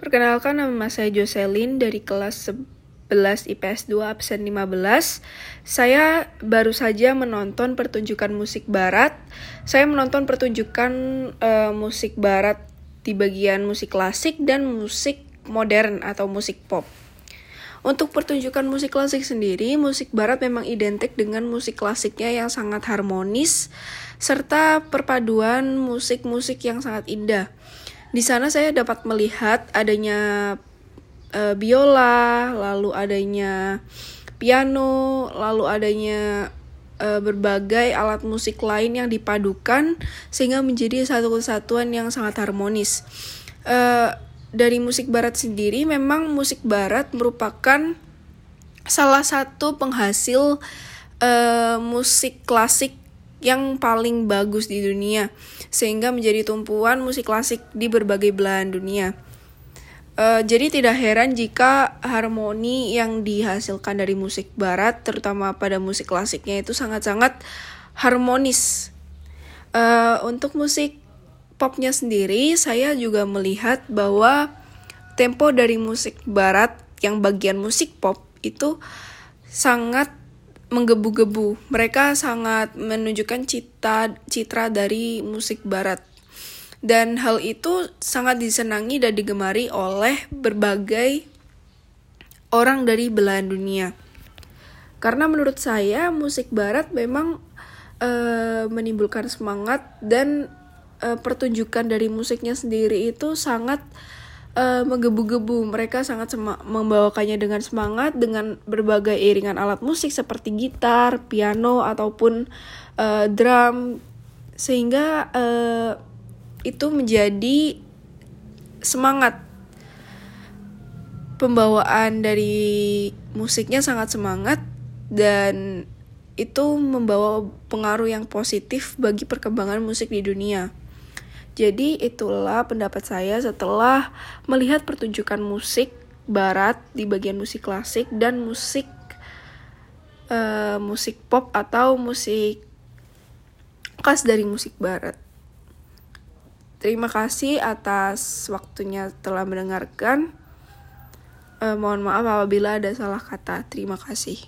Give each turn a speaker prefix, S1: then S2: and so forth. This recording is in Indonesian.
S1: Perkenalkan nama saya Jocelyn dari kelas 11 IPS 2 absen 15. Saya baru saja menonton pertunjukan musik barat. Saya menonton pertunjukan uh, musik barat di bagian musik klasik dan musik modern atau musik pop. Untuk pertunjukan musik klasik sendiri, musik barat memang identik dengan musik klasiknya yang sangat harmonis serta perpaduan musik-musik yang sangat indah. Di sana saya dapat melihat adanya uh, biola, lalu adanya piano, lalu adanya uh, berbagai alat musik lain yang dipadukan sehingga menjadi satu kesatuan yang sangat harmonis. Uh, dari musik barat sendiri memang musik barat merupakan salah satu penghasil uh, musik klasik yang paling bagus di dunia, sehingga menjadi tumpuan musik klasik di berbagai belahan dunia. Uh, jadi tidak heran jika harmoni yang dihasilkan dari musik barat, terutama pada musik klasiknya itu sangat-sangat harmonis. Uh, untuk musik popnya sendiri, saya juga melihat bahwa tempo dari musik barat yang bagian musik pop itu sangat menggebu-gebu. Mereka sangat menunjukkan cita citra dari musik barat. Dan hal itu sangat disenangi dan digemari oleh berbagai orang dari belahan dunia. Karena menurut saya musik barat memang uh, menimbulkan semangat dan uh, pertunjukan dari musiknya sendiri itu sangat menggebu-gebu. Mereka sangat membawakannya dengan semangat dengan berbagai iringan alat musik seperti gitar, piano ataupun uh, drum sehingga uh, itu menjadi semangat pembawaan dari musiknya sangat semangat dan itu membawa pengaruh yang positif bagi perkembangan musik di dunia. Jadi itulah pendapat saya setelah melihat pertunjukan musik barat di bagian musik klasik dan musik uh, musik pop atau musik khas dari musik barat. Terima kasih atas waktunya telah mendengarkan. Uh, mohon maaf apabila ada salah kata. Terima kasih.